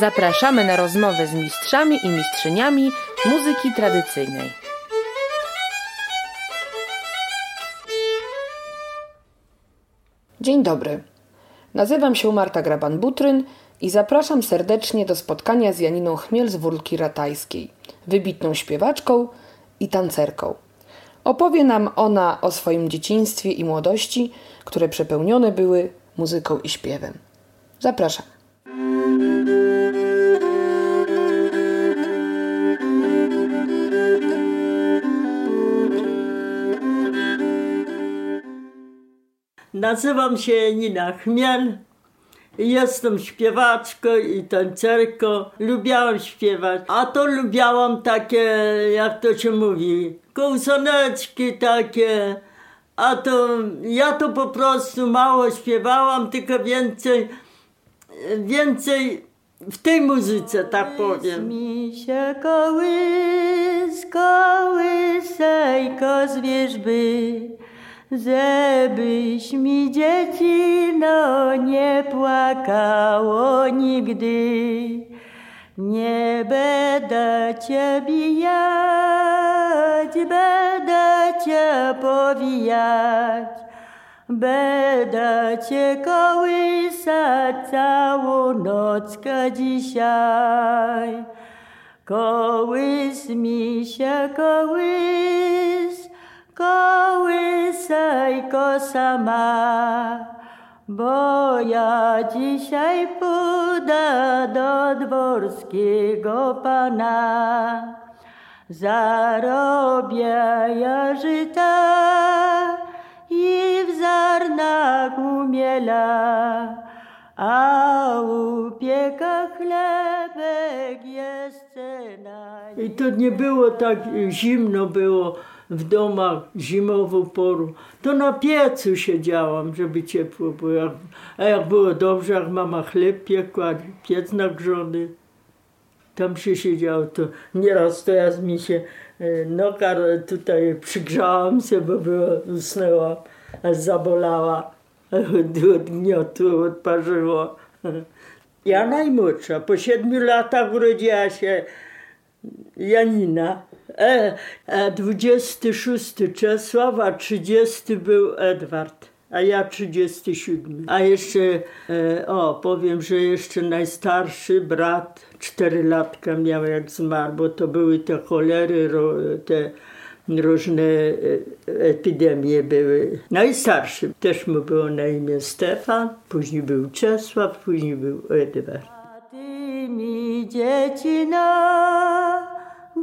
Zapraszamy na rozmowę z mistrzami i mistrzyniami muzyki tradycyjnej. Dzień dobry. Nazywam się Marta Graban-Butryn i zapraszam serdecznie do spotkania z Janiną Chmiel z Wólki Ratajskiej, wybitną śpiewaczką i tancerką. Opowie nam ona o swoim dzieciństwie i młodości, które przepełnione były muzyką i śpiewem. Zapraszam. Nazywam się Nina Chmiel. Jestem śpiewaczką i tancerką. Lubiałam śpiewać, a to lubiałam takie, jak to się mówi, kołsoneczki takie. A to ja to po prostu mało śpiewałam, tylko więcej, więcej w tej muzyce, tak powiem. Mi się kołys, kołysejko z wierzby, żebyś mi dziecino nie płakało nigdy. Nie będę cię bijać, będę cię powijać, będę cię kołysać całą nockę dzisiaj. Kołys mi się kołys, kołysejko sama, bo ja dzisiaj pójdę do dworskiego pana. Zarobię ja żyta i w zarnach umiela, a upieka chlebek jest cena. I to nie było tak zimno było w domach zimową porą. To na piecu siedziałam, żeby ciepło było. A jak było dobrze, jak mama chleb piekła, piec nagrzony, tam się siedziało, to nieraz to ja mi się e, noga tutaj przygrzałam się, bo była, usnęła, aż zabolała od gniotu, odparzyło. Ja najmłodsza, po siedmiu latach urodziła się Janina. E, e, 26 Czesław, a 30 był Edward, a ja 37. A jeszcze, e, o, powiem, że jeszcze najstarszy brat, 4 latka miał jak zmarł, bo to były te cholery, ro, te różne e, epidemie były. Najstarszy też mu było na imię Stefan, później był Czesław, później był Edward. A ty mi dziecino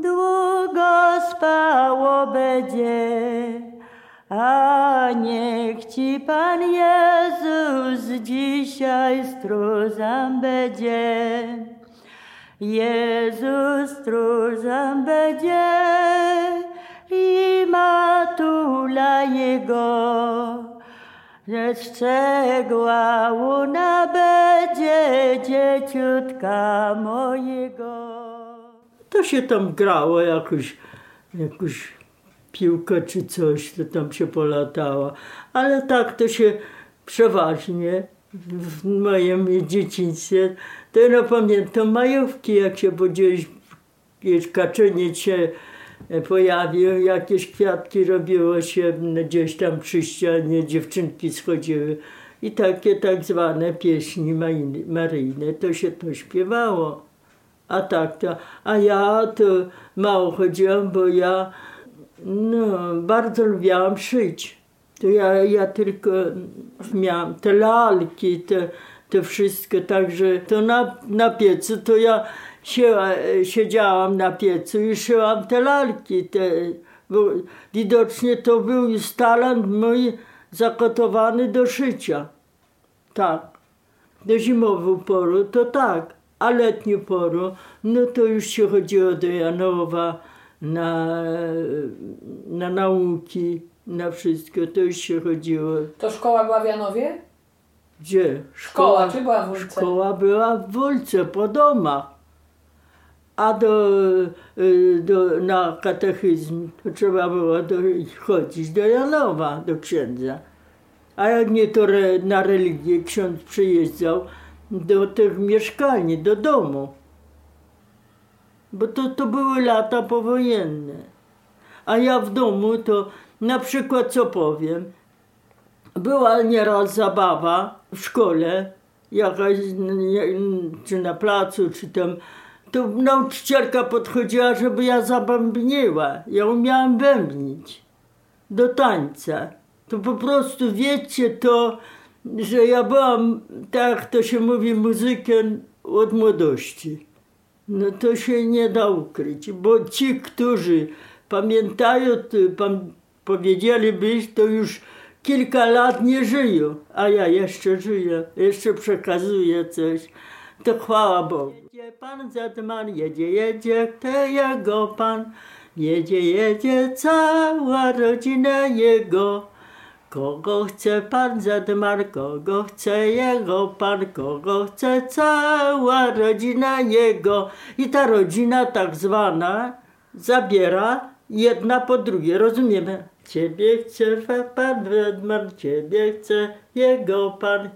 długo spało będzie, a niech ci Pan Jezus dzisiaj stróżem będzie. Jezus stróżem będzie i matula Jego. Że strzegła łuna będzie dzieciutka mojego. To się tam grało jakoś, jakąś piłkę czy coś, to tam się polatała. Ale tak to się przeważnie w moim dzieciństwie, to ja pamiętam majówki, jak się bo gdzieś, gdzieś kaczeniec się pojawił, jakieś kwiatki robiło się gdzieś tam przy ścianie, dziewczynki schodziły. I takie tak zwane pieśni maryjne, to się to śpiewało. A tak to, a ja to mało chodziłam, bo ja no, bardzo lubiałam szyć. To ja, ja tylko miałam te lalki, te, te wszystko, także to na, na piecu to ja siedziałam na piecu i szyłam te lalki. Te, bo widocznie to był już talent mój zakotowany do szycia. Tak. Do zimową poru to tak, a letnią porą, no to już się chodziło do Janowa na, na nauki, na wszystko, to już się chodziło. To szkoła była w Janowie? Gdzie? Szkoła, czy była w Wólce? Szkoła była w Wólce, po domach. A do, y, do, na katechizm to trzeba było do, chodzić do Janowa, do księdza. A jak nie to re, na religię ksiądz przyjeżdżał, do tych mieszkań, do domu. Bo to, to były lata powojenne. A ja w domu to na przykład co powiem, była nieraz zabawa w szkole, jakaś, czy na placu, czy tam, to nauczycielka podchodziła, żeby ja zabębniła. Ja umiałam bębnić do tańca. To po prostu wiecie to, że ja byłam, tak to się mówi, muzykiem od młodości. No to się nie da ukryć, bo ci, którzy pamiętają, to pan, powiedzieliby, to już kilka lat nie żyją, a ja jeszcze żyję, jeszcze przekazuję coś. To chwała Bogu. Jedzie pan Zetman, jedzie, jedzie, to jego pan. Jedzie, jedzie cała rodzina jego. Kogo chce pan Zetman, kogo chce jego pan, kogo chce cała rodzina jego. I ta rodzina tak zwana zabiera jedna po drugiej, rozumiemy? Ciebie chce pan Zetman, ciebie chce jego pan,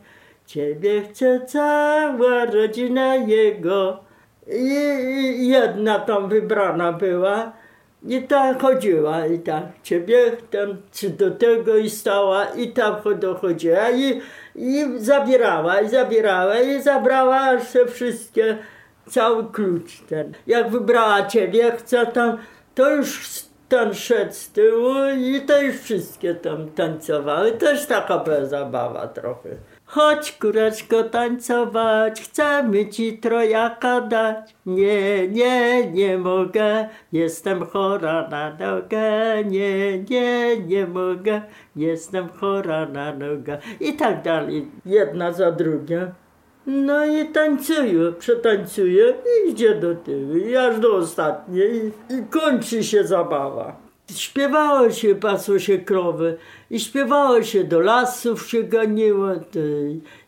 ciebie chce cała rodzina jego. I jedna tam wybrana była. I tak chodziła, i tak ciebie tam, czy do tego i stała, i tam dochodziła, i, i zabierała, i zabierała, i zabrała te wszystkie, cały klucz ten. Jak wybrała ciebie, chce tam, to już ten szedł z tyłu i to już wszystkie tam tańcowały. Też taka była zabawa trochę. Chodź kureczko tańcować, chcemy ci trojaka dać. Nie, nie, nie mogę, jestem chora na nogę. Nie, nie, nie mogę, jestem chora na nogę. I tak dalej, jedna za drugą. No i tańcuję, przetańcuję i idzie do tyłu, i aż do ostatniej i, i kończy się zabawa. Śpiewało się, pasło się krowy i śpiewało się, do lasów się ganiło,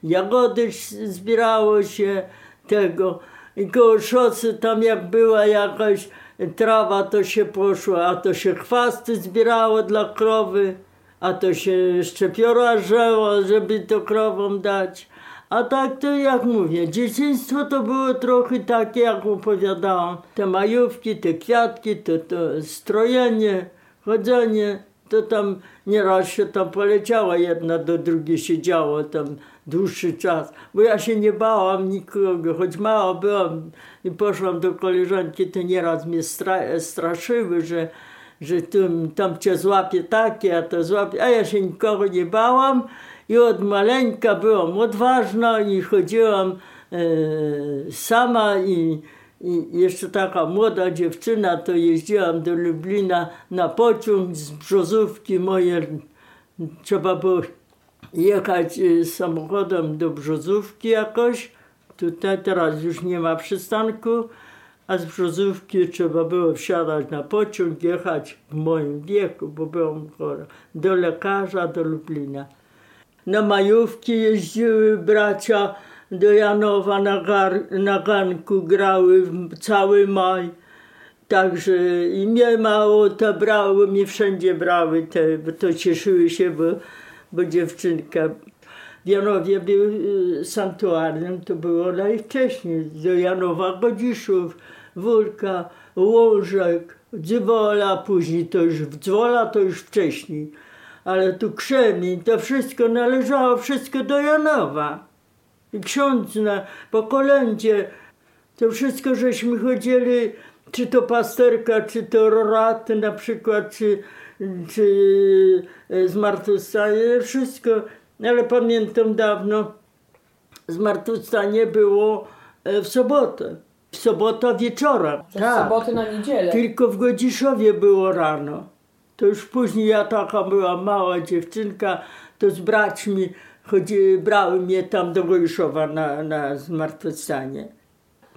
jagody zbierało się tego. I koło szosy tam jak była jakaś trawa, to się poszło, a to się chwasty zbierało dla krowy, a to się szczepiora żeło, żeby to krowom dać. A tak to jak mówię, dzieciństwo to było trochę takie, jak opowiadałam. Te majówki, te kwiatki, to, to strojenie, chodzenie, to tam nieraz się tam poleciała jedna do drugiej, siedziało tam dłuższy czas. Bo ja się nie bałam nikogo, choć mała byłam i poszłam do koleżanki, to nieraz mnie stra straszyły, że że tam, tam cię złapie takie, a to złapie, a ja się nikogo nie bałam i od maleńka byłam odważna i chodziłam e, sama i, i jeszcze taka młoda dziewczyna, to jeździłam do Lublina na pociąg z Brzozówki moje, trzeba było jechać e, samochodem do Brzozówki jakoś, tutaj teraz już nie ma przystanku, a z Brzozówki trzeba było wsiadać na pociąg, jechać w moim wieku, bo byłam chora, do lekarza, do Lublina. Na majówki jeździły bracia do Janowa na, gar, na ganku, grały cały maj. Także i mnie mało to brały, mnie wszędzie brały, te, bo to cieszyły się, bo, bo dziewczynka w Janowie był y, santuarium, to było najwcześniej. Do Janowa Godziszów, Wólka, Łożek, Dzwola, później to już, Dzwola to już wcześniej ale tu krzemień, to wszystko należało wszystko do Janowa. I ksiądz na, po kolędzie, to wszystko żeśmy chodzili, czy to pasterka, czy to roraty na przykład, czy, czy zmartwychwstanie, wszystko. Ale pamiętam dawno, zmartwychwstanie było e, w sobotę. W sobotę wieczora. Z tak. soboty na niedzielę. Tylko w Godziszowie było rano. To już później ja taka była mała dziewczynka, to z braćmi chodzi, brały mnie tam do Wojszowa na, na zmartwychwstanie.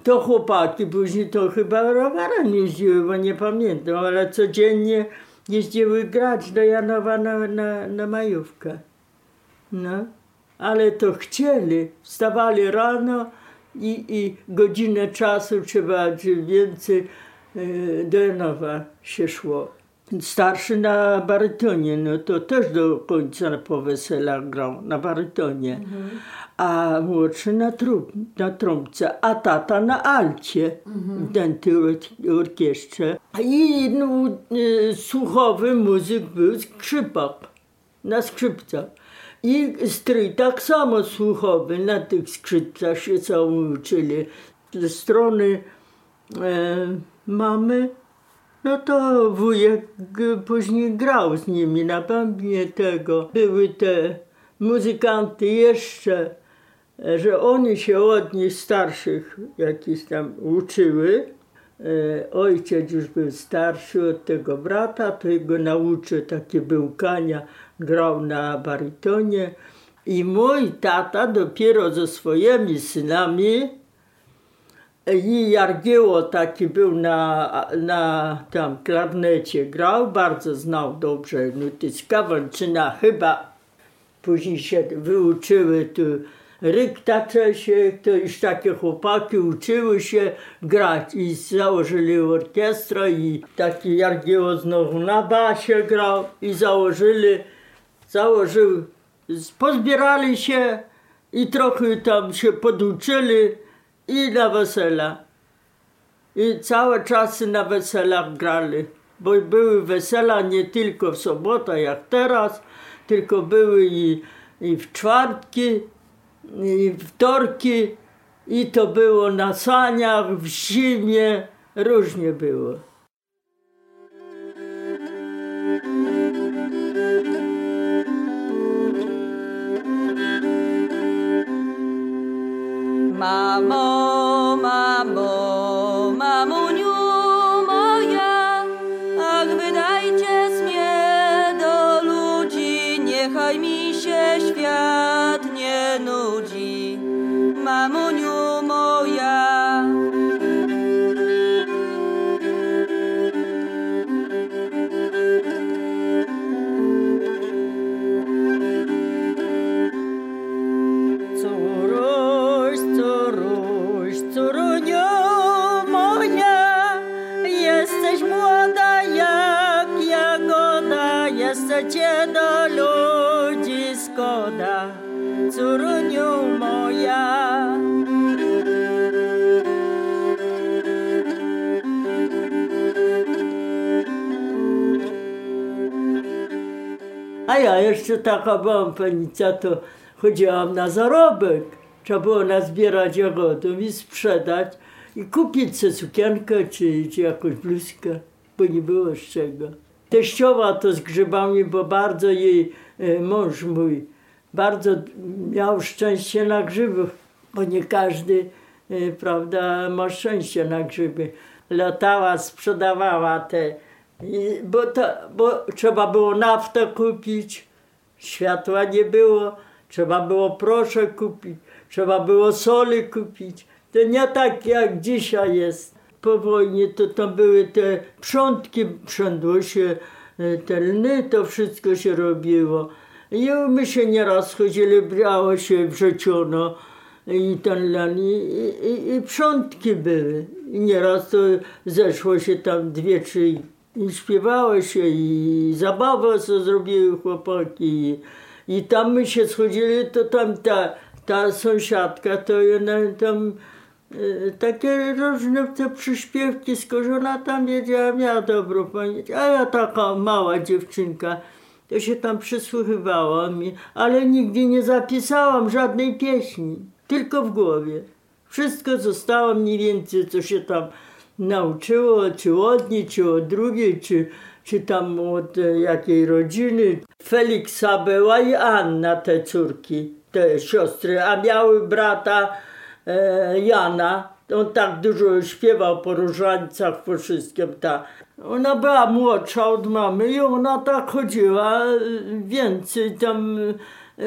To chłopaki później to chyba rowerem jeździły, bo nie pamiętam, ale codziennie jeździły grać do Janowa na, na, na majówkę. No, ale to chcieli, wstawali rano i, i godzinę czasu trzeba, więcej, e, do Janowa się szło. Starszy na barytonie, no to też do końca po weselach grał na barytonie. A młodszy na, trub, na trąbce, a tata na alcie w dęty orkiestrze. I no, y, słuchowy muzyk był skrzypak, na skrzypcach. I strój tak samo słuchowy, na tych skrzypcach się całą uczyli. Ze strony e, mamy, no to wujek g- później grał z nimi na bębnie tego. Były te muzykanty jeszcze, e, że oni się od nich starszych jakiś tam uczyły. E, ojciec już był starszy od tego brata, to jego nauczył takie bełkania, grał na barytonie. I mój tata dopiero ze swoimi synami i Jargieło taki był na, na tam klarnecie, grał, bardzo znał dobrze nuty z Kawalczyna, chyba później się wyuczyły tu Rykta Czesiek, to już takie chłopaki uczyły się grać i założyli orkiestrę i taki Jargieło znowu na basie grał i założyli, założył, pozbierali się i trochę tam się poduczyli i na wesela. I całe czasy na weselach grali, bo były wesela nie tylko w sobotę jak teraz, tylko były i, i w czwartki, i wtorki, i to było na saniach, w zimie, różnie było. Jeszcze taka byłam panica, to chodziłam na zarobek. Trzeba było nazbierać jagodów i sprzedać i kupić sobie sukienkę czy, czy jakąś bluzkę, bo nie było z czego. Teściowa to z grzybami, bo bardzo jej e, mąż mój bardzo miał szczęście na grzybów, bo nie każdy, e, prawda, ma szczęście na grzyby. Latała, sprzedawała te, bo, to, bo trzeba było naftę kupić, światła nie było, trzeba było proszę kupić, trzeba było soli kupić. To nie tak jak dzisiaj jest. Po wojnie to tam były te przątki, przędło się e, te lny, to wszystko się robiło. I my się nieraz chodzili, brało się, wrzeciono i ten len, i, i, i przątki były. I nieraz to zeszło się tam dwie, trzy i śpiewało się i zabawę co zrobiły chłopaki. I, I tam my się schodzili, to tam ta, ta sąsiadka, to ona tam e, takie różne te przyśpiewki skorzona tam wiedziała, miała dobrą pamięć. A ja taka mała dziewczynka, to się tam przysłuchiwała mi, ale nigdy nie zapisałam żadnej pieśni, tylko w głowie. Wszystko zostało mniej więcej, co się tam nauczyło, czy od niej, czy od drugiej, czy, czy tam od jakiej rodziny. Feliksa była i Anna, te córki, te siostry, a miały brata e, Jana. On tak dużo śpiewał po różańcach, po wszystkim. Ta. Ona była młodsza od mamy i ona tak chodziła e, więcej tam, e,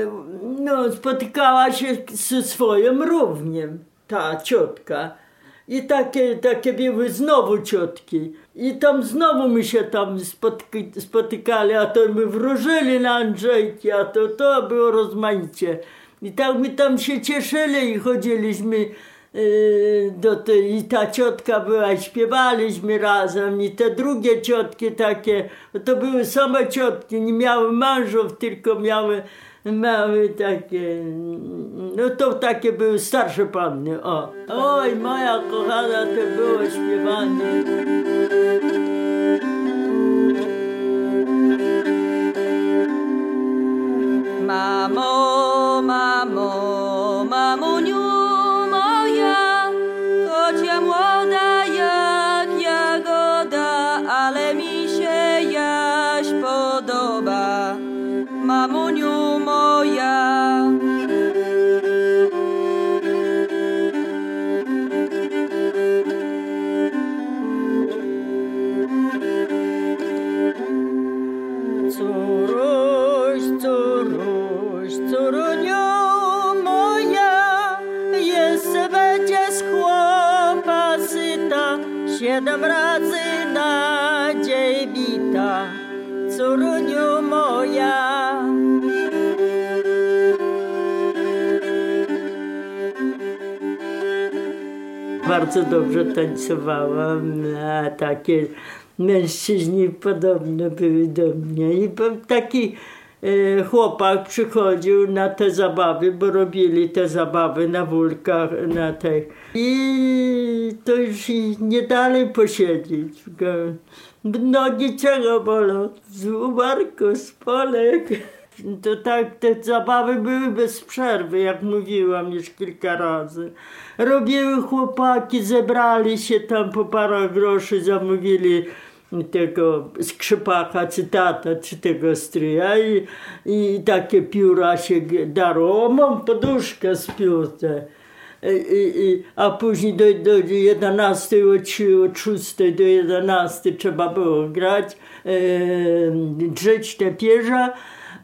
no, spotykała się ze swoim równiem, ta ciotka. I takie, takie były znowu ciotki. I tam znowu my się tam spotki, spotykali, a to my wróżyli na Andrzejki, a to to było rozmaicie. I tak my tam się cieszyli i chodziliśmy Yy, do tej, I ta ciotka była, i śpiewaliśmy razem i te drugie ciotki takie, to były same ciotki, nie miały mężów, tylko miały, miały takie, no to takie były starsze panny, o. Oj, moja kochana, to było śpiewanie. Mamo, mamo, Bardzo dobrze tańcowałam, a takie mężczyźni podobne były do mnie. I taki e, chłopak przychodził na te zabawy, bo robili te zabawy na wulkach, na tych. I to już nie dalej posiedzieć. Nogi czego bolą? Z umarku, z polek. To tak, te zabawy były bez przerwy, jak mówiłam już kilka razy. Robiły chłopaki, zebrali się tam po parę groszy, zamówili tego skrzypaka, czy tata, czy tego stryja i, i takie pióra się darło. O, mam poduszkę z piórce. I, i, a później do, do 11, od 3, od 6 do 11 trzeba było grać, e, drzeć te pierza,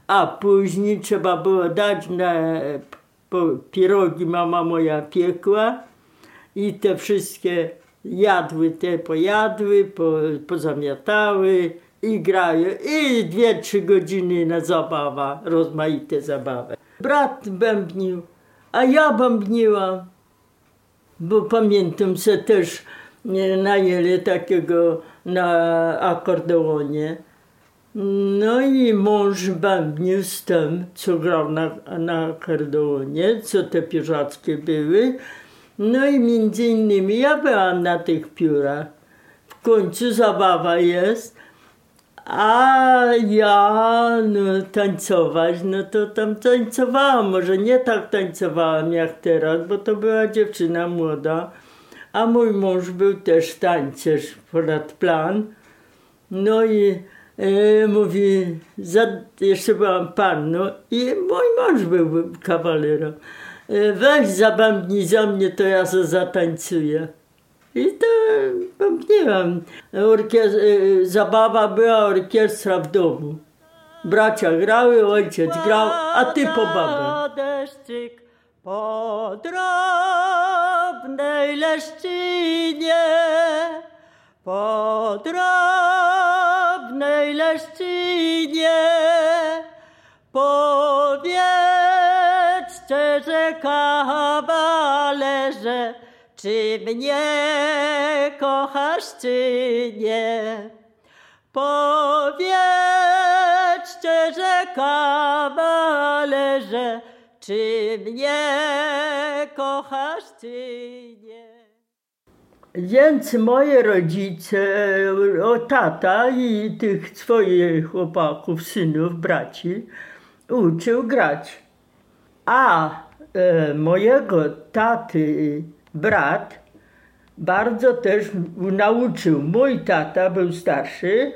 a później trzeba było dać na pierogi mama moja piekła i te wszystkie jadły te pojadły, po, pozamiatały i grają. I dwie, trzy godziny na zabawa, rozmaite zabawy. Brat bębnił, a ja bębniłam, bo pamiętam, że też nie, najęli takiego na akordeonie. No i mąż bębnił z tym, co grał na, na akordeonie, co te pierzackie były. No i między innymi ja byłam na tych piórach. W końcu zabawa jest. A ja no, tańcować, no to tam tańcowałam. Może nie tak tańcowałam jak teraz, bo to była dziewczyna młoda. A mój mąż był też tańcerz ponad plan. No i e, mówi, za, jeszcze byłam panną i mój mąż był kawalerem. E, weź zabębnij za mnie, to ja se zatańcuję. I to bębniłam. Orkies- e, zabawa była orkiestra w domu. Bracia grały, ojciec grał, a ty po babę. Deszczyk po drobnej leszczynie, po drobnej leszczynie, powiedzcie, że kawalerze, czy mnie kochasz, czy nie. Powiedzcie, że kawalerze, czy mnie kochasz, czy nie. Więc moje rodzice, o tata i tych swoich chłopaków, synów, braci, uczył grać. A e, mojego taty brat bardzo też nauczył, mój tata był starszy,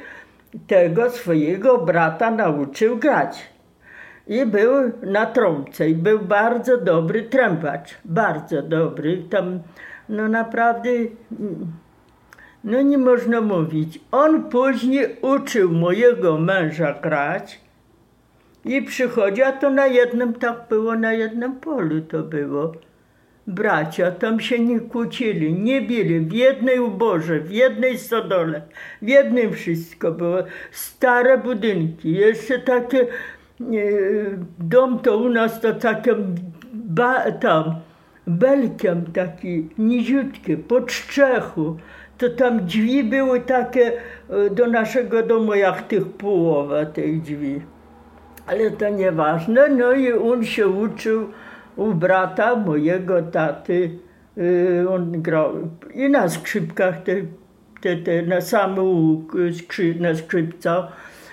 tego swojego brata nauczył grać. I był na trąbce i był bardzo dobry trębacz, bardzo dobry. Tam no naprawdę, no nie można mówić. On później uczył mojego męża grać i przychodzi, a to na jednym, tak było, na jednym polu to było. Bracia tam się nie kłócili, nie bili, w jednej uborze, w jednej stodole, w jednym wszystko było. Stare budynki, jeszcze takie, e, dom to u nas to takie, ba, tam, belkiem taki niziutki, pod szczechu. To tam drzwi były takie e, do naszego domu jak tych połowa tych drzwi. Ale to nieważne. No i on się uczył u brata mojego taty. Y, On grał i na skrzypkach, te, te, te na samą skrzy, na skrzypcach.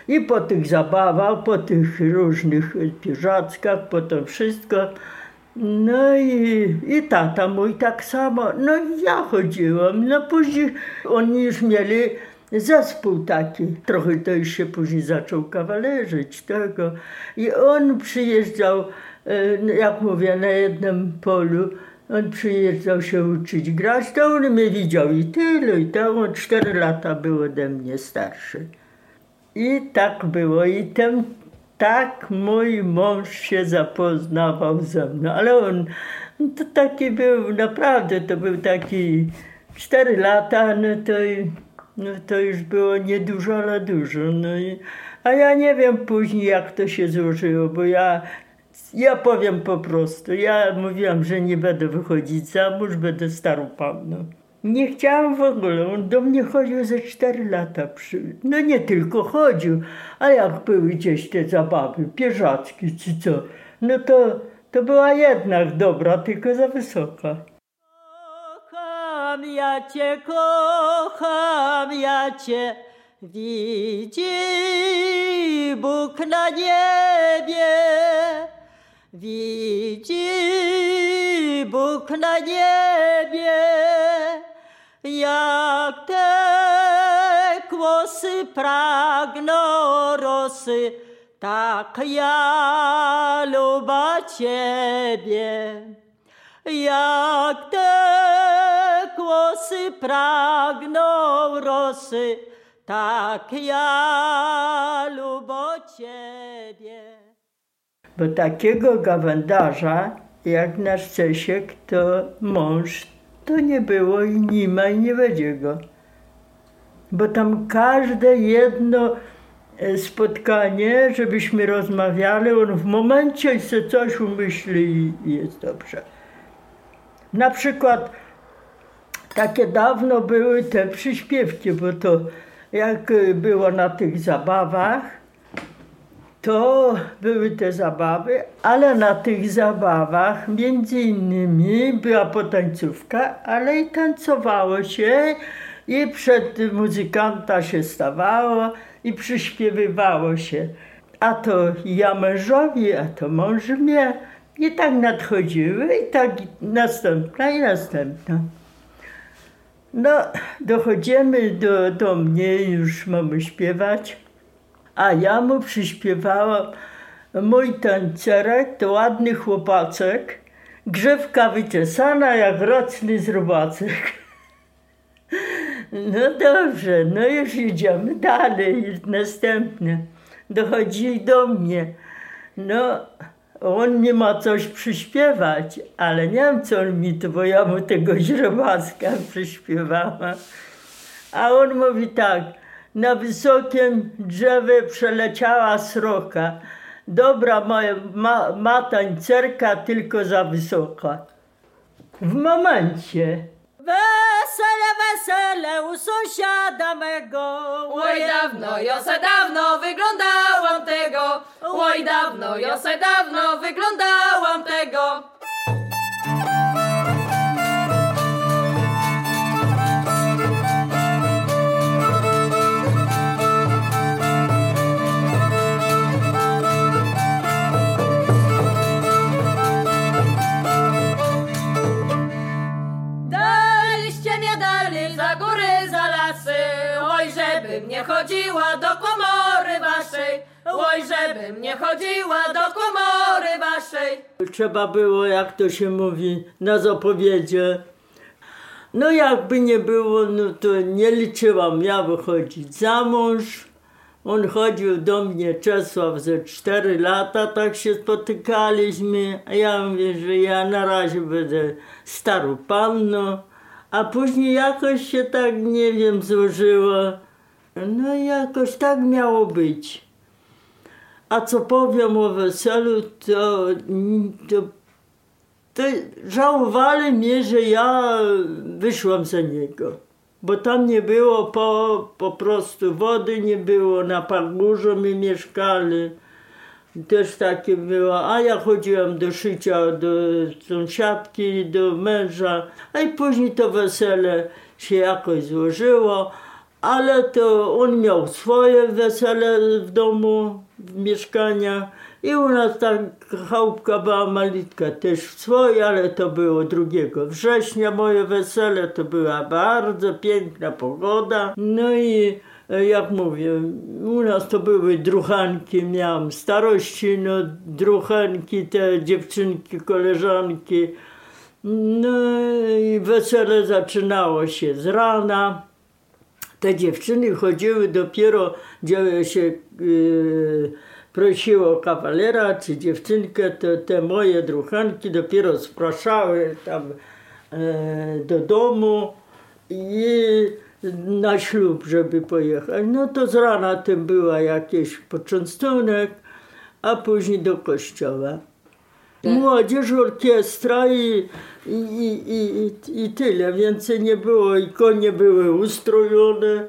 I po tych zabawach, po tych różnych piżackach, po to wszystko. No i, i tata mój tak samo. No i ja chodziłam. No później oni już mieli zespół taki. Trochę to już się później zaczął kawalerzyć tego. I on przyjeżdżał, e, jak mówię, na jednym polu. On przyjeżdżał się uczyć grać, to on mnie widział i tyle, i to on cztery lata był ode mnie starszy. I tak było. I ten, tak mój mąż się zapoznawał ze mną. Ale on to taki był, naprawdę to był taki cztery lata, no to, no to już było niedużo, ale dużo. No i, a ja nie wiem później, jak to się złożyło, bo ja, ja powiem po prostu, ja mówiłam, że nie będę wychodzić za mąż, będę starą panną. Nie chciałam w ogóle. On do mnie chodził ze cztery lata. Przy... No nie tylko chodził, a jak były gdzieś te zabawy, pierzaczki czy co, no to, to była jednak dobra, tylko za wysoka. Kocham ja cię, kocham ja cię, widzi Bóg na niebie. Widzi Bóg na niebie, jak te kłosy pragną rosy, tak ja luba Ciebie. Jak te kłosy pragną rosy, tak ja lubo Ciebie. Bo takiego gawędarza jak nasz Czesiek, to mąż, to nie było i nie ma i nie będzie go. Bo tam każde jedno e, spotkanie, żebyśmy rozmawiali, on w momencie się coś umyśli i jest dobrze. Na przykład takie dawno były te przyśpiewki, bo to jak było na tych zabawach, to były te zabawy, ale na tych zabawach między innymi była potańcówka, ale i tańcowało się i przed muzykanta się stawało i przyśpiewywało się. A to ja mężowi, a to mąż mnie. I tak nadchodziły i tak następna i następna. No, dochodzimy do, do mnie, już mamy śpiewać. A ja mu przyśpiewałam, mój tancerek to ładny chłopaczek, grzewka wyczesana jak roczny zrobacek. No dobrze, no już idziemy dalej, następne. Dochodzi do mnie. No, on mi ma coś przyśpiewać, ale nie wiem co on mi to, bo ja mu tego źrobacka przyśpiewałam. A on mówi tak, na wysokim drzewie przeleciała sroka. Dobra moja ma, ma tańcerka, tylko za wysoka. W momencie. Wesele, wesele u sąsiada mego. Oj dawno, ja se dawno wyglądałam tego. Oj dawno, ja se dawno wyglądałam tego. Oj, żebym nie chodziła do komory waszej. Trzeba było, jak to się mówi, na zapowiedzie. No jakby nie było, no to nie liczyłam ja wychodzić za mąż. On chodził do mnie, Czesław, ze cztery lata, tak się spotykaliśmy. A ja mówię, że ja na razie będę starą panną. A później jakoś się tak, nie wiem, złożyło. No jakoś tak miało być. A co powiem o weselu, to, to to żałowali mnie, że ja wyszłam za niego. Bo tam nie było po, po prostu wody, nie było, na pagórzu my mieszkali. Też takie było, a ja chodziłam do szycia do sąsiadki, do męża, a i później to wesele się jakoś złożyło, ale to on miał swoje wesele w domu, w mieszkaniach i u nas ta chałupka była malitka też swoje, ale to było 2 września moje wesele, to była bardzo piękna pogoda. No i e, jak mówię, u nas to były druchanki, miałam starości, no druchanki, te dziewczynki, koleżanki. No i wesele zaczynało się z rana. Te dziewczyny chodziły dopiero, gdzie się yy, prosiło kawalera czy dziewczynkę, to te moje druchanki dopiero spraszały tam e, do domu i na ślub, żeby pojechać. No to z rana tym była jakiś poczęstunek, a później do kościoła. Młodzież, orkiestra i, i, i, i, i tyle. Więcej nie było i konie były ustrojone.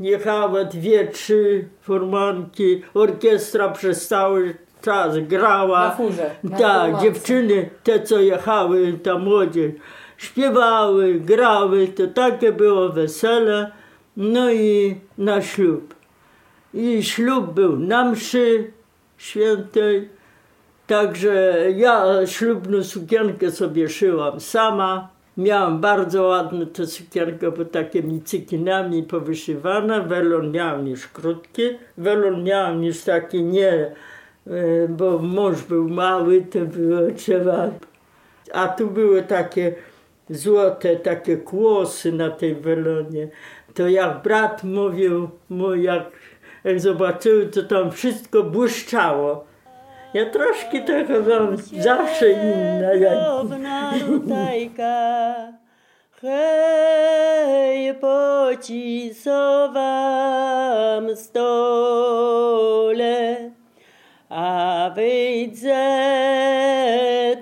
Jechały dwie, trzy formanki. Orkiestra przez cały czas grała. Na furze, na tak, dziewczyny, te co jechały, ta młodzież, śpiewały, grały. To takie było wesele. No i na ślub. I ślub był na mszy świętej. Także ja ślubną sukienkę sobie szyłam sama. Miałam bardzo ładną tę sukienkę, bo takimi cykinami powyszywana. Welon miałam już krótki, welon miałam już taki nie, e, bo mąż był mały, to było trzeba. A tu były takie złote, takie kłosy na tej welonie. To jak brat mówił, mój, jak, jak zobaczyły, to tam wszystko błyszczało. Ja troszkę trochę mam zawsze inna. Jak... Hej, pocisowam stole, a wyjdzie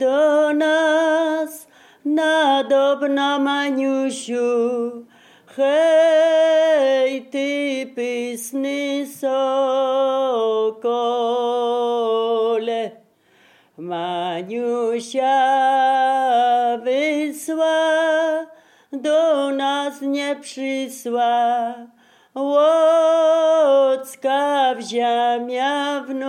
do nas nadobna Maniusiu, hej, ty pysny sokole. Maniusia wysła, do nas nie przysła. Łocka w ziemia wnużyła.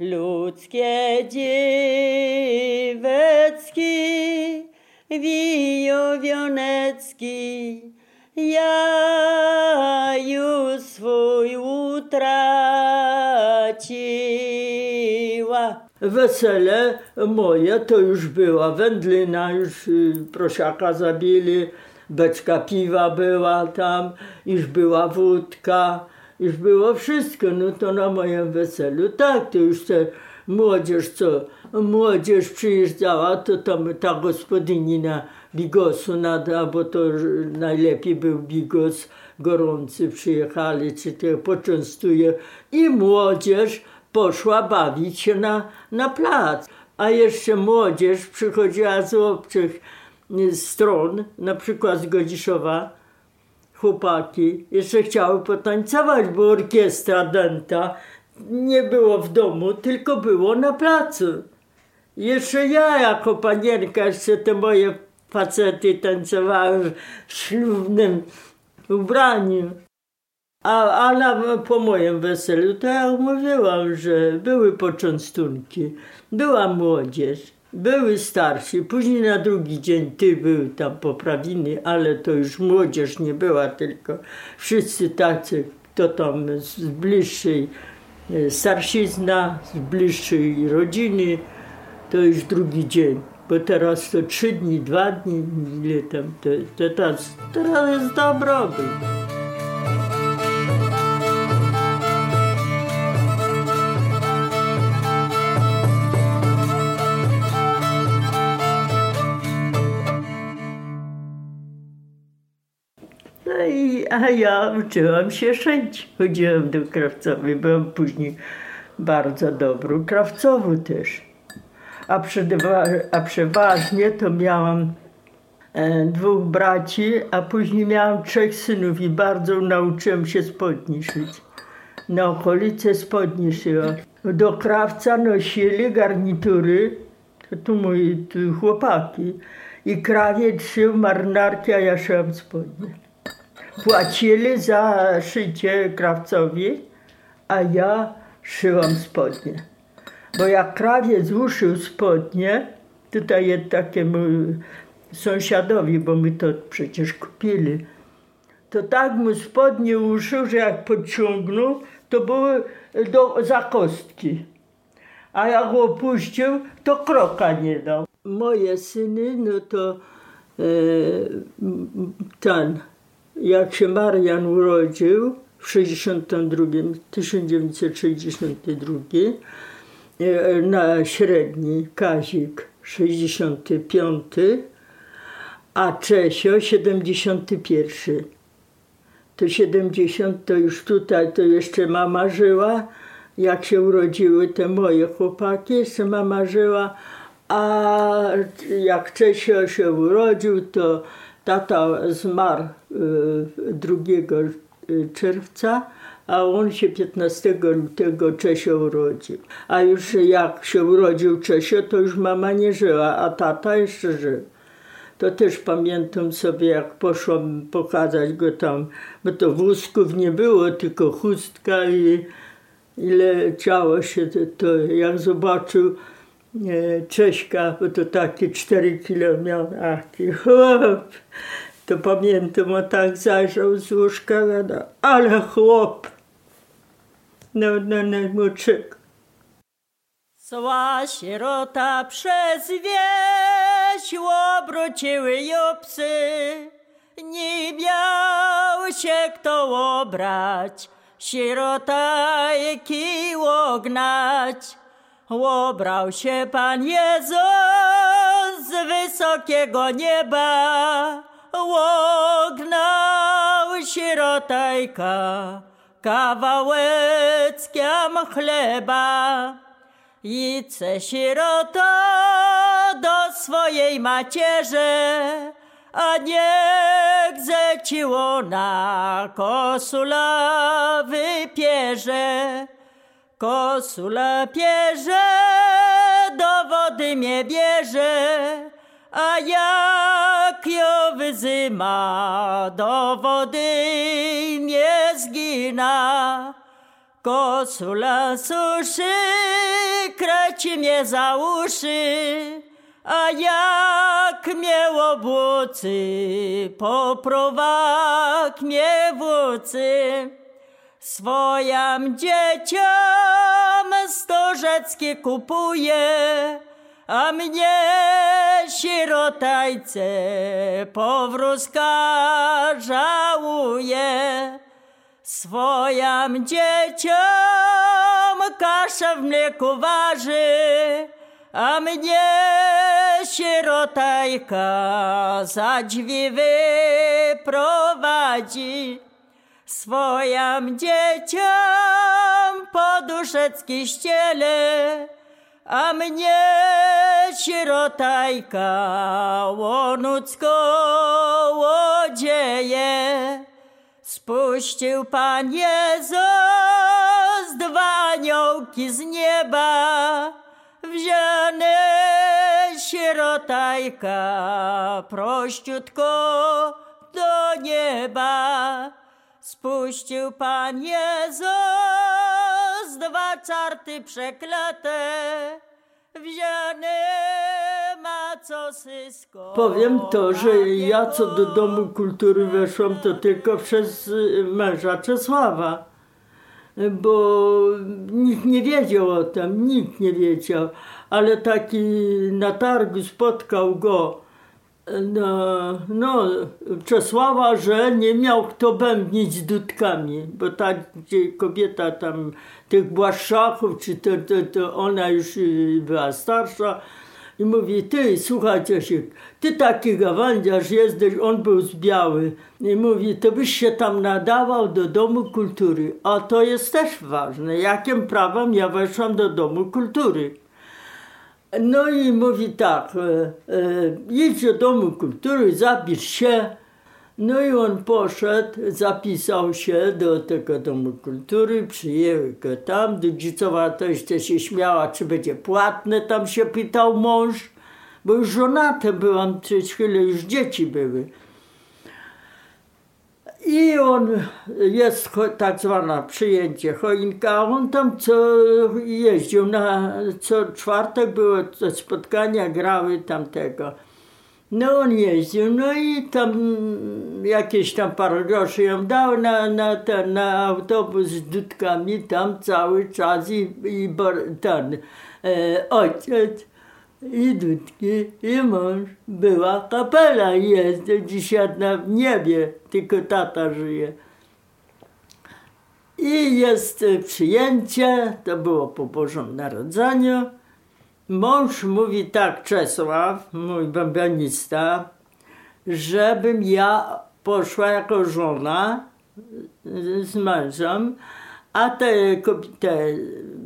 Ludzkie dziewecki, wijowionecki, ja Wesele moje to już była wędlina, już y, prosiaka zabili, beczka piwa była tam, już była wódka, już było wszystko, no to na moim weselu. Tak, to już te młodzież, co młodzież przyjeżdżała, to tam ta gospodyni na bigosu nada, bo to najlepiej był bigos gorący, przyjechali, czy to poczęstuje. I młodzież poszła bawić się na, na plac. A jeszcze młodzież przychodziła z obcych y, stron, na przykład z Godziszowa, chłopaki jeszcze chciały potańcować, bo orkiestra dęta nie było w domu, tylko było na placu. Jeszcze ja jako panienka, jeszcze te moje facety tańcowały w ślubnym ubraniu. A, a na, po moim weselu to ja mówiłam, że były poczęstunki, była młodzież, były starsi. Później na drugi dzień ty był tam poprawiny, ale to już młodzież nie była, tylko wszyscy tacy, kto tam z bliższej e, starsizna, z bliższej rodziny, to już drugi dzień. Bo teraz to trzy dni, dwa dni, ile tam, to, to teraz, teraz jest dobrobyt. A ja uczyłam się szyć. Chodziłam do krawcowej, byłam później bardzo dobrą, krawcową też. A, przedwa- a przeważnie to miałam e, dwóch braci, a później miałam trzech synów i bardzo nauczyłem się spodni szyć. Na okolice spodni szyłam. Do krawca nosili garnitury, to tu moi tu chłopaki. I krawiec szył marynarki, a ja szyłam spodnie. Płacili za szycie krawcowi, a ja szyłam spodnie. Bo jak krawiec uszył spodnie, tutaj takiemu sąsiadowi, bo my to przecież kupili, to tak mu spodnie uszył, że jak podciągnął, to były do, za kostki. A jak opuścił, to kroka nie dał. Moje syny, no to e, ten, jak się Marian urodził w 62, 1962, e, na średni Kazik 65, a Czesio 71. To 70 to już tutaj, to jeszcze mama żyła. Jak się urodziły te moje chłopaki, jeszcze mama żyła. A jak Czesio się urodził, to tata zmarł y, 2 y, czerwca, a on się 15 lutego Czesio urodził. A już jak się urodził Czesio, to już mama nie żyła, a tata jeszcze żył. To też pamiętam sobie, jak poszłam pokazać go tam, bo to wózków nie było, tylko chustka i ile ciało się, to, to jak zobaczył Cześka, bo to takie 4 kilo miał, taki chłop. To pamiętam, on tak zajrzał z łóżka, gada, ale chłop. No, no, najmłodszego. Cała sierota przez wieś obróciły ją psy. Nie miał się kto obrać, sierota kiło gnać. Obrał się Pan Jezus z wysokiego nieba, ognał sierotajka kawałeckiem chleba. I ce sieroto do swojej macierze, a niech zeciło na kosula wypierze. Kosula pierze, do wody mnie bierze, a jak ją wyzyma, do wody mnie zgina. Kosula suszy, kreci mnie za uszy, a jak mnie obłucy, poprowak mnie wócy. Swojam dzieciom stożeckie kupuje, a mnie sierotajce powrózka żałuje. Swojam dzieciom kaszę w mleku waży, a mnie sierotajka za drzwi wyprowadzi. Swojam dzieciom poduszecki ściele, a mnie sierotajka łonucko łodzieje. Spuścił Pan Jezus dwa aniołki z nieba, wzięny sierotajka prościutko do nieba. Spuścił Pan Jezus dwa czarty przeklate, wzięny ma co sysko. Powiem to, że ja co do Domu Kultury weszłam, to tylko przez y, męża Czesława. Bo nikt nie wiedział o tym, nikt nie wiedział. Ale taki na targu spotkał go no, no, Czesława, że nie miał kto bębnić dudkami, bo ta kobieta tam tych błaszczachów, czy to, to, to ona już y, była starsza, I mówi, ty, słuchaj Ciesiek, ty taki gawędziarz jesteś, on był z Biały. I mówi, to byś się tam nadawał do Domu Kultury. A to jest też ważne, jakim prawem ja weszłam do Domu Kultury. No i mówi tak, e, e, idź do Domu Kultury, zapisz się. No i on poszedł, zapisał się do tego Domu Kultury, przyjęły go tam. Dudzicowa to jeszcze się śmiała, czy będzie płatne, tam się pytał mąż, bo już żonaty byłam, przez chwilę już dzieci były. I on jest tak zwana przyjęcie choinka, a on tam co jeździł na co czwartek było to spotkania, grały tamtego. No on jeździł, no i tam jakieś tam parę groszy ją dał na, na ten na autobus z dudkami tam cały czas i, i ten e, ojciec i dudki i mąż. Była kapela i jest dzisiaj na w niebie, tylko tata żyje. I jest przyjęcie, to było po Bożym Narodzeniu. Mąż mówi tak, Czesław, mój bębenista, żebym ja poszła jako żona z- mężem, a te, te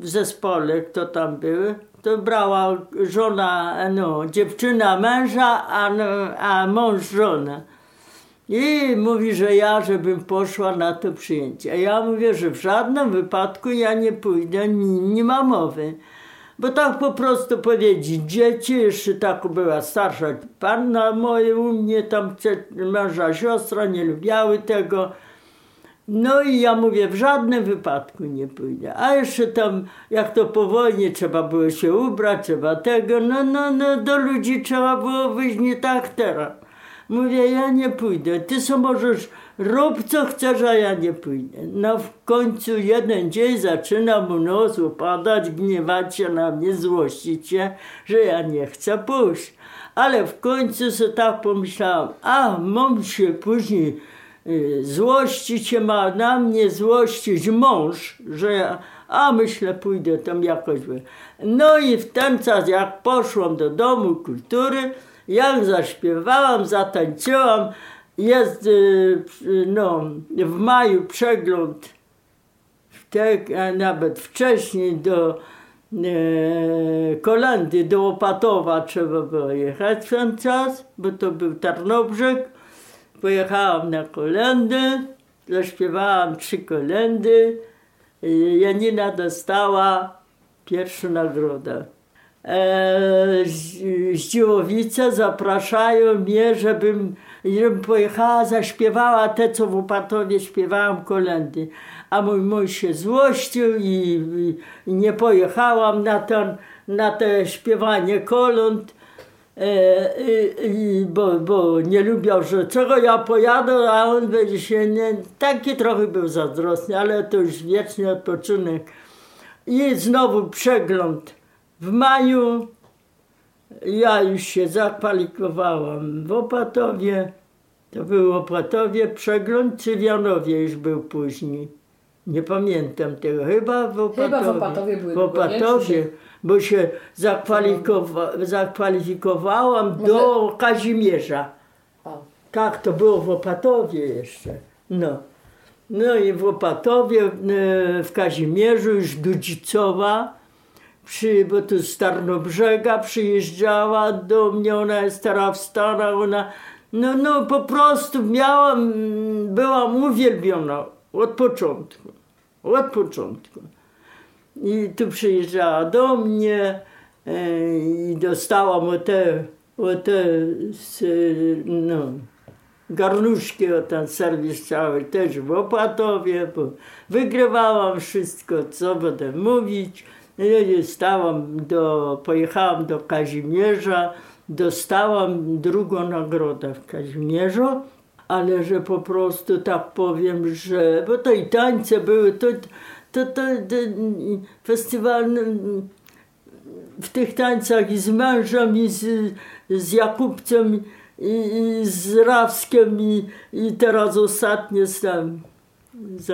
w zespole, kto tam były, to brała żona, no, dziewczyna męża, a, a mąż żonę. I mówi, że ja, żebym poszła na to przyjęcie. A ja mówię, że w żadnym wypadku ja nie pójdę, nie, nie mowy. Bo tak po prostu powiedzieć, dzieci, jeszcze tak była starsza panna moje u mnie, tam męża siostra, nie lubiały tego. No i ja mówię, w żadnym wypadku nie pójdę. A jeszcze tam, jak to po wojnie, trzeba było się ubrać, trzeba tego, no, no, no, do ludzi trzeba było wyjść nie tak teraz. Mówię, ja nie pójdę. Ty co możesz, rób co chcesz, a ja nie pójdę. No w końcu jeden dzień zaczyna mu nos upadać, gniewać się na mnie, złościć się, że ja nie chcę pójść. Ale w końcu sobie tak pomyślałam, a mam się później złościć się ma na mnie złościć mąż, że a myślę pójdę tam jakoś. No i w ten czas jak poszłam do Domu Kultury, jak zaśpiewałam, zatańczyłam, jest y, no, w maju przegląd tak, a nawet wcześniej do e, Kolendy, do Opatowa trzeba było jechać w ten czas, bo to był Tarnobrzeg. Pojechałam na kolendy, zaśpiewałam trzy kolendy. Janina dostała pierwszą nagrodę. E, z, z Dziełowice zapraszają mnie, żebym, żebym pojechała, zaśpiewała te, co w Opatowie śpiewałam kolendy. A mój mąż się złościł i, i, nie pojechałam na, ten, na te śpiewanie koląd. E, bo, bo nie lubiał, że czego ja pojadę, a on będzie się nie, taki trochę był zazdrosny, ale to już wieczny odpoczynek. I znowu przegląd. W maju ja już się zakwalifikowałam w Opatowie. To był Opatowie, przegląd Janowie już był później. Nie pamiętam tego. Chyba w Opatowie. Chyba w Opatowie były W Opatowie, bo się zakwalifikowa- zakwalifikowałam do Kazimierza. O. Tak, to było w Opatowie jeszcze. No. No i w Opatowie, e, w Kazimierzu, już Dudzicowa, przy, bo tu z Tarnobrzega przyjeżdżała do mnie, ona jest Stanach, ona, no, no po prostu miałam, byłam uwielbiona od początku, od początku. I tu przyjeżdżała do mnie e, i dostałam o te, o te no, garnuszki, o ten serwis cały też w Opatowie, bo wygrywałam wszystko, co będę mówić. I stałam do, pojechałam do Kazimierza, dostałam drugą nagrodę w Kazimierzu, ale że po prostu tak powiem, że, bo to i tańce były, to, to, to, festiwal mm, w tych tańcach i z mężem, i z, z Jakubcem, i, i z Rawskiem, i, i teraz ostatnio z tam, z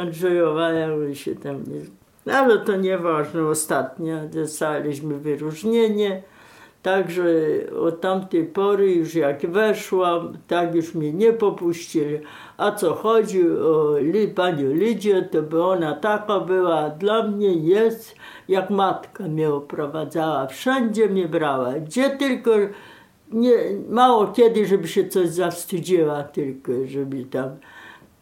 się tam nie... No, Ale to nieważne, ostatnio dostaliśmy wyróżnienie. Także od tamtej pory już jak weszłam, tak już mnie nie popuścili. A co chodzi o Li- panią Lidię, to by ona taka była, dla mnie jest jak matka mnie oprowadzała. Wszędzie mnie brała, gdzie tylko, nie, mało kiedy, żeby się coś zawstydziła tylko, żeby tam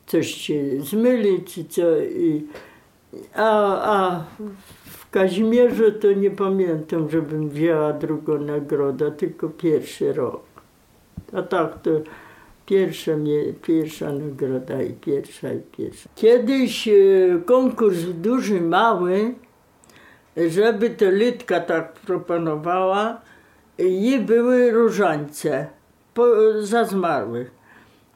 coś się zmylić co. I, a, a w Kazimierzu to nie pamiętam, żebym wzięła drugą nagrodę, tylko pierwszy rok. A tak to pierwsza, pierwsza nagroda i pierwsza i pierwsza. Kiedyś e, konkurs duży, mały, żeby to Litka tak proponowała i były różańce po, za zmarłych.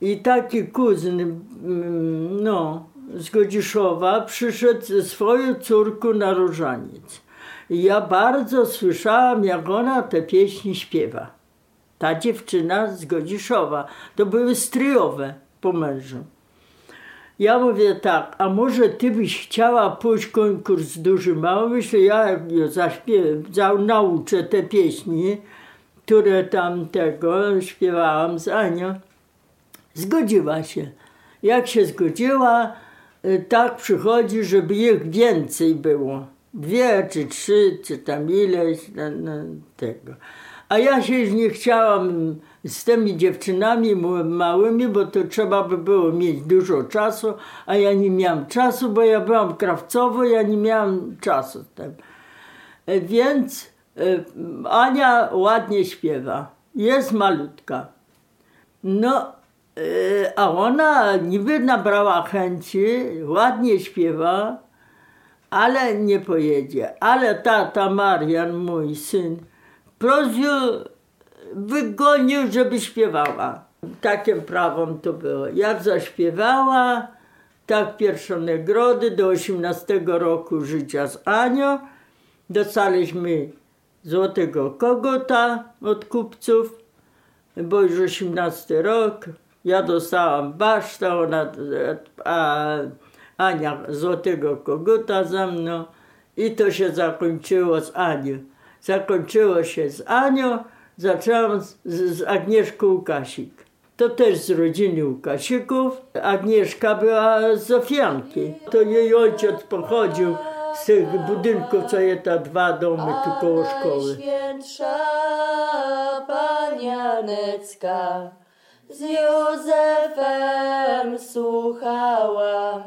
I taki kuzyn, mm, no, z Godziszowa przyszedł ze swoją córką na różaniec. I ja bardzo słyszałam, jak ona te pieśni śpiewa. Ta dziewczyna z Godziszowa. To były stryjowe po mężu. Ja mówię tak, a może ty byś chciała pójść konkurs duży mały? Myślę, ja ją za- nauczę te pieśni, które tam tego śpiewałam z Anią. Zgodziła się. Jak się zgodziła, tak przychodzi, żeby ich więcej było. Dwie czy trzy, czy tam ileś no, no, tego. A ja się już nie chciałam z tymi dziewczynami małymi, bo to trzeba by było mieć dużo czasu, a ja nie miałam czasu, bo ja byłam krawcowo, ja nie miałam czasu z tym. E, Więc e, Ania ładnie śpiewa. Jest malutka. No, a ona niby nabrała chęci, ładnie śpiewa, ale nie pojedzie. Ale tata Marian, mój syn, prosił, wygonił, żeby śpiewała. Takim prawem to było. Jak zaśpiewała, tak pierwsze nagrody do 18 roku życia z Anią. Dostaliśmy złotego kogota od kupców, bo już 18 rok. Ja dostałam basztę, ona, a Ania złotego kogota za mną. I to się zakończyło z Anią. Zakończyło się z Anią, zaczęłam z, z Agnieszką Łukasik. To też z rodziny Łukasików. Agnieszka była z Zofianki. To jej ojciec pochodził z tych budynków, co je te dwa domy tu koło szkoły. Najświętsza Panianecka z Józefem słuchała.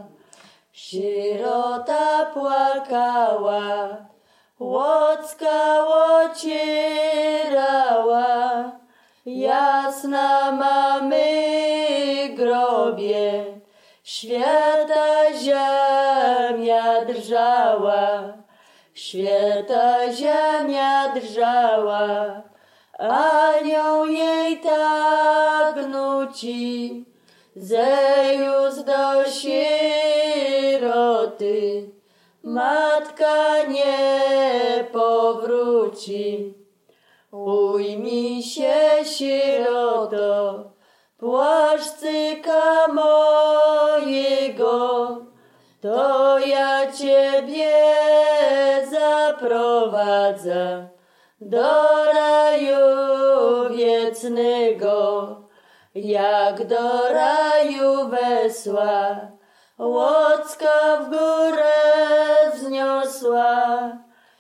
Sierota płakała, łocka ocierała. Jasna mamy grobie, święta ziemia drżała. Święta ziemia drżała, anioł jej tak zejus do sieroty, matka nie powróci. Ujmij się, sieroto, płaszczyka mojego, to ja ciebie zaprowadzę do raju wiecznego, jak do raju wesła, łocka w górę wzniosła.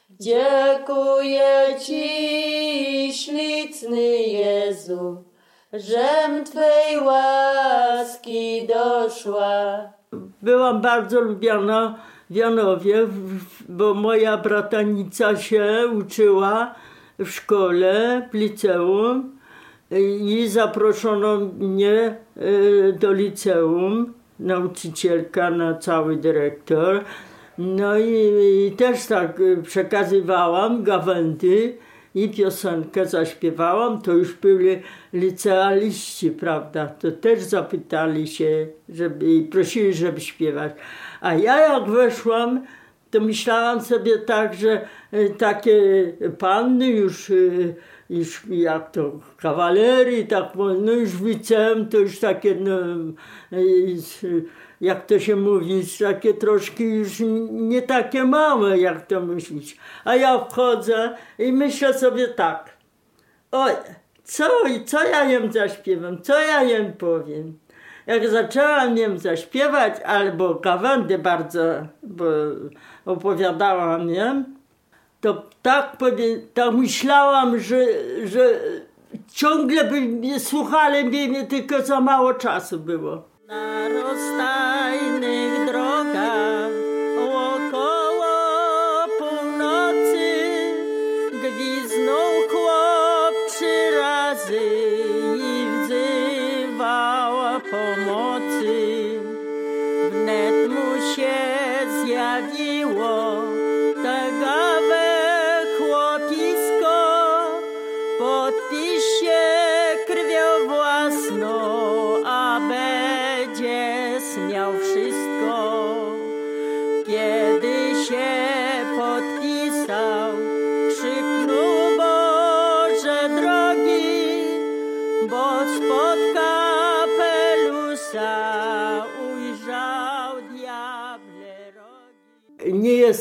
Dziękuję Ci, śliczny Jezu, żem Twej łaski doszła. Byłam bardzo lubiana w Janowie, bo moja bratanica się uczyła w szkole, w liceum i zaproszono mnie e, do liceum, nauczycielka na cały dyrektor. No i, i też tak e, przekazywałam gawędy i piosenkę zaśpiewałam, to już byli licealiści, prawda? To też zapytali się żeby, i prosili, żeby śpiewać. A ja jak weszłam, to myślałam sobie tak, że takie panny już, już jak to kawalerii, tak no już wicem, to już takie, no, jak to się mówi, takie troszkę już nie takie małe, jak to myślić. A ja wchodzę i myślę sobie tak, Oj, co, co ja jem zaśpiewam, co ja jem powiem. Jak zaczęłam jem zaśpiewać, albo kawendy bardzo bo opowiadałam, nie? To tak, tak myślałam, że, że ciągle by mnie słuchali mnie, tylko za mało czasu było. Na rozstajnych drogach około północy gwiznął chłop trzy razy i wzywała pomocy. Wnet mu się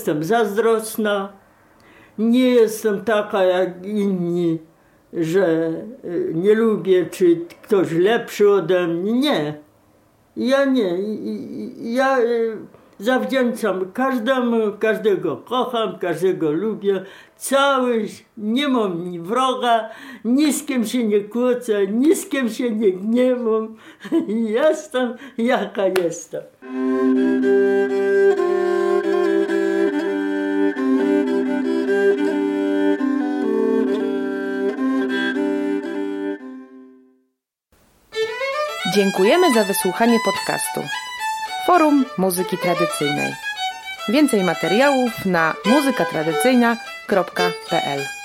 jestem zazdrosna, nie jestem taka jak inni, że y, nie lubię, czy ktoś lepszy ode mnie. Nie. Ja nie. Ja y, zawdzięczam każdemu, każdego kocham, każdego lubię. Cały, nie mam ni wroga, ni z kim się nie kłócę, ni z kim się nie gniewam. Jestem jaka jestem. Dziękujemy za wysłuchanie podcastu. Forum Muzyki Tradycyjnej. Więcej materiałów na muzykatradycyjna.pl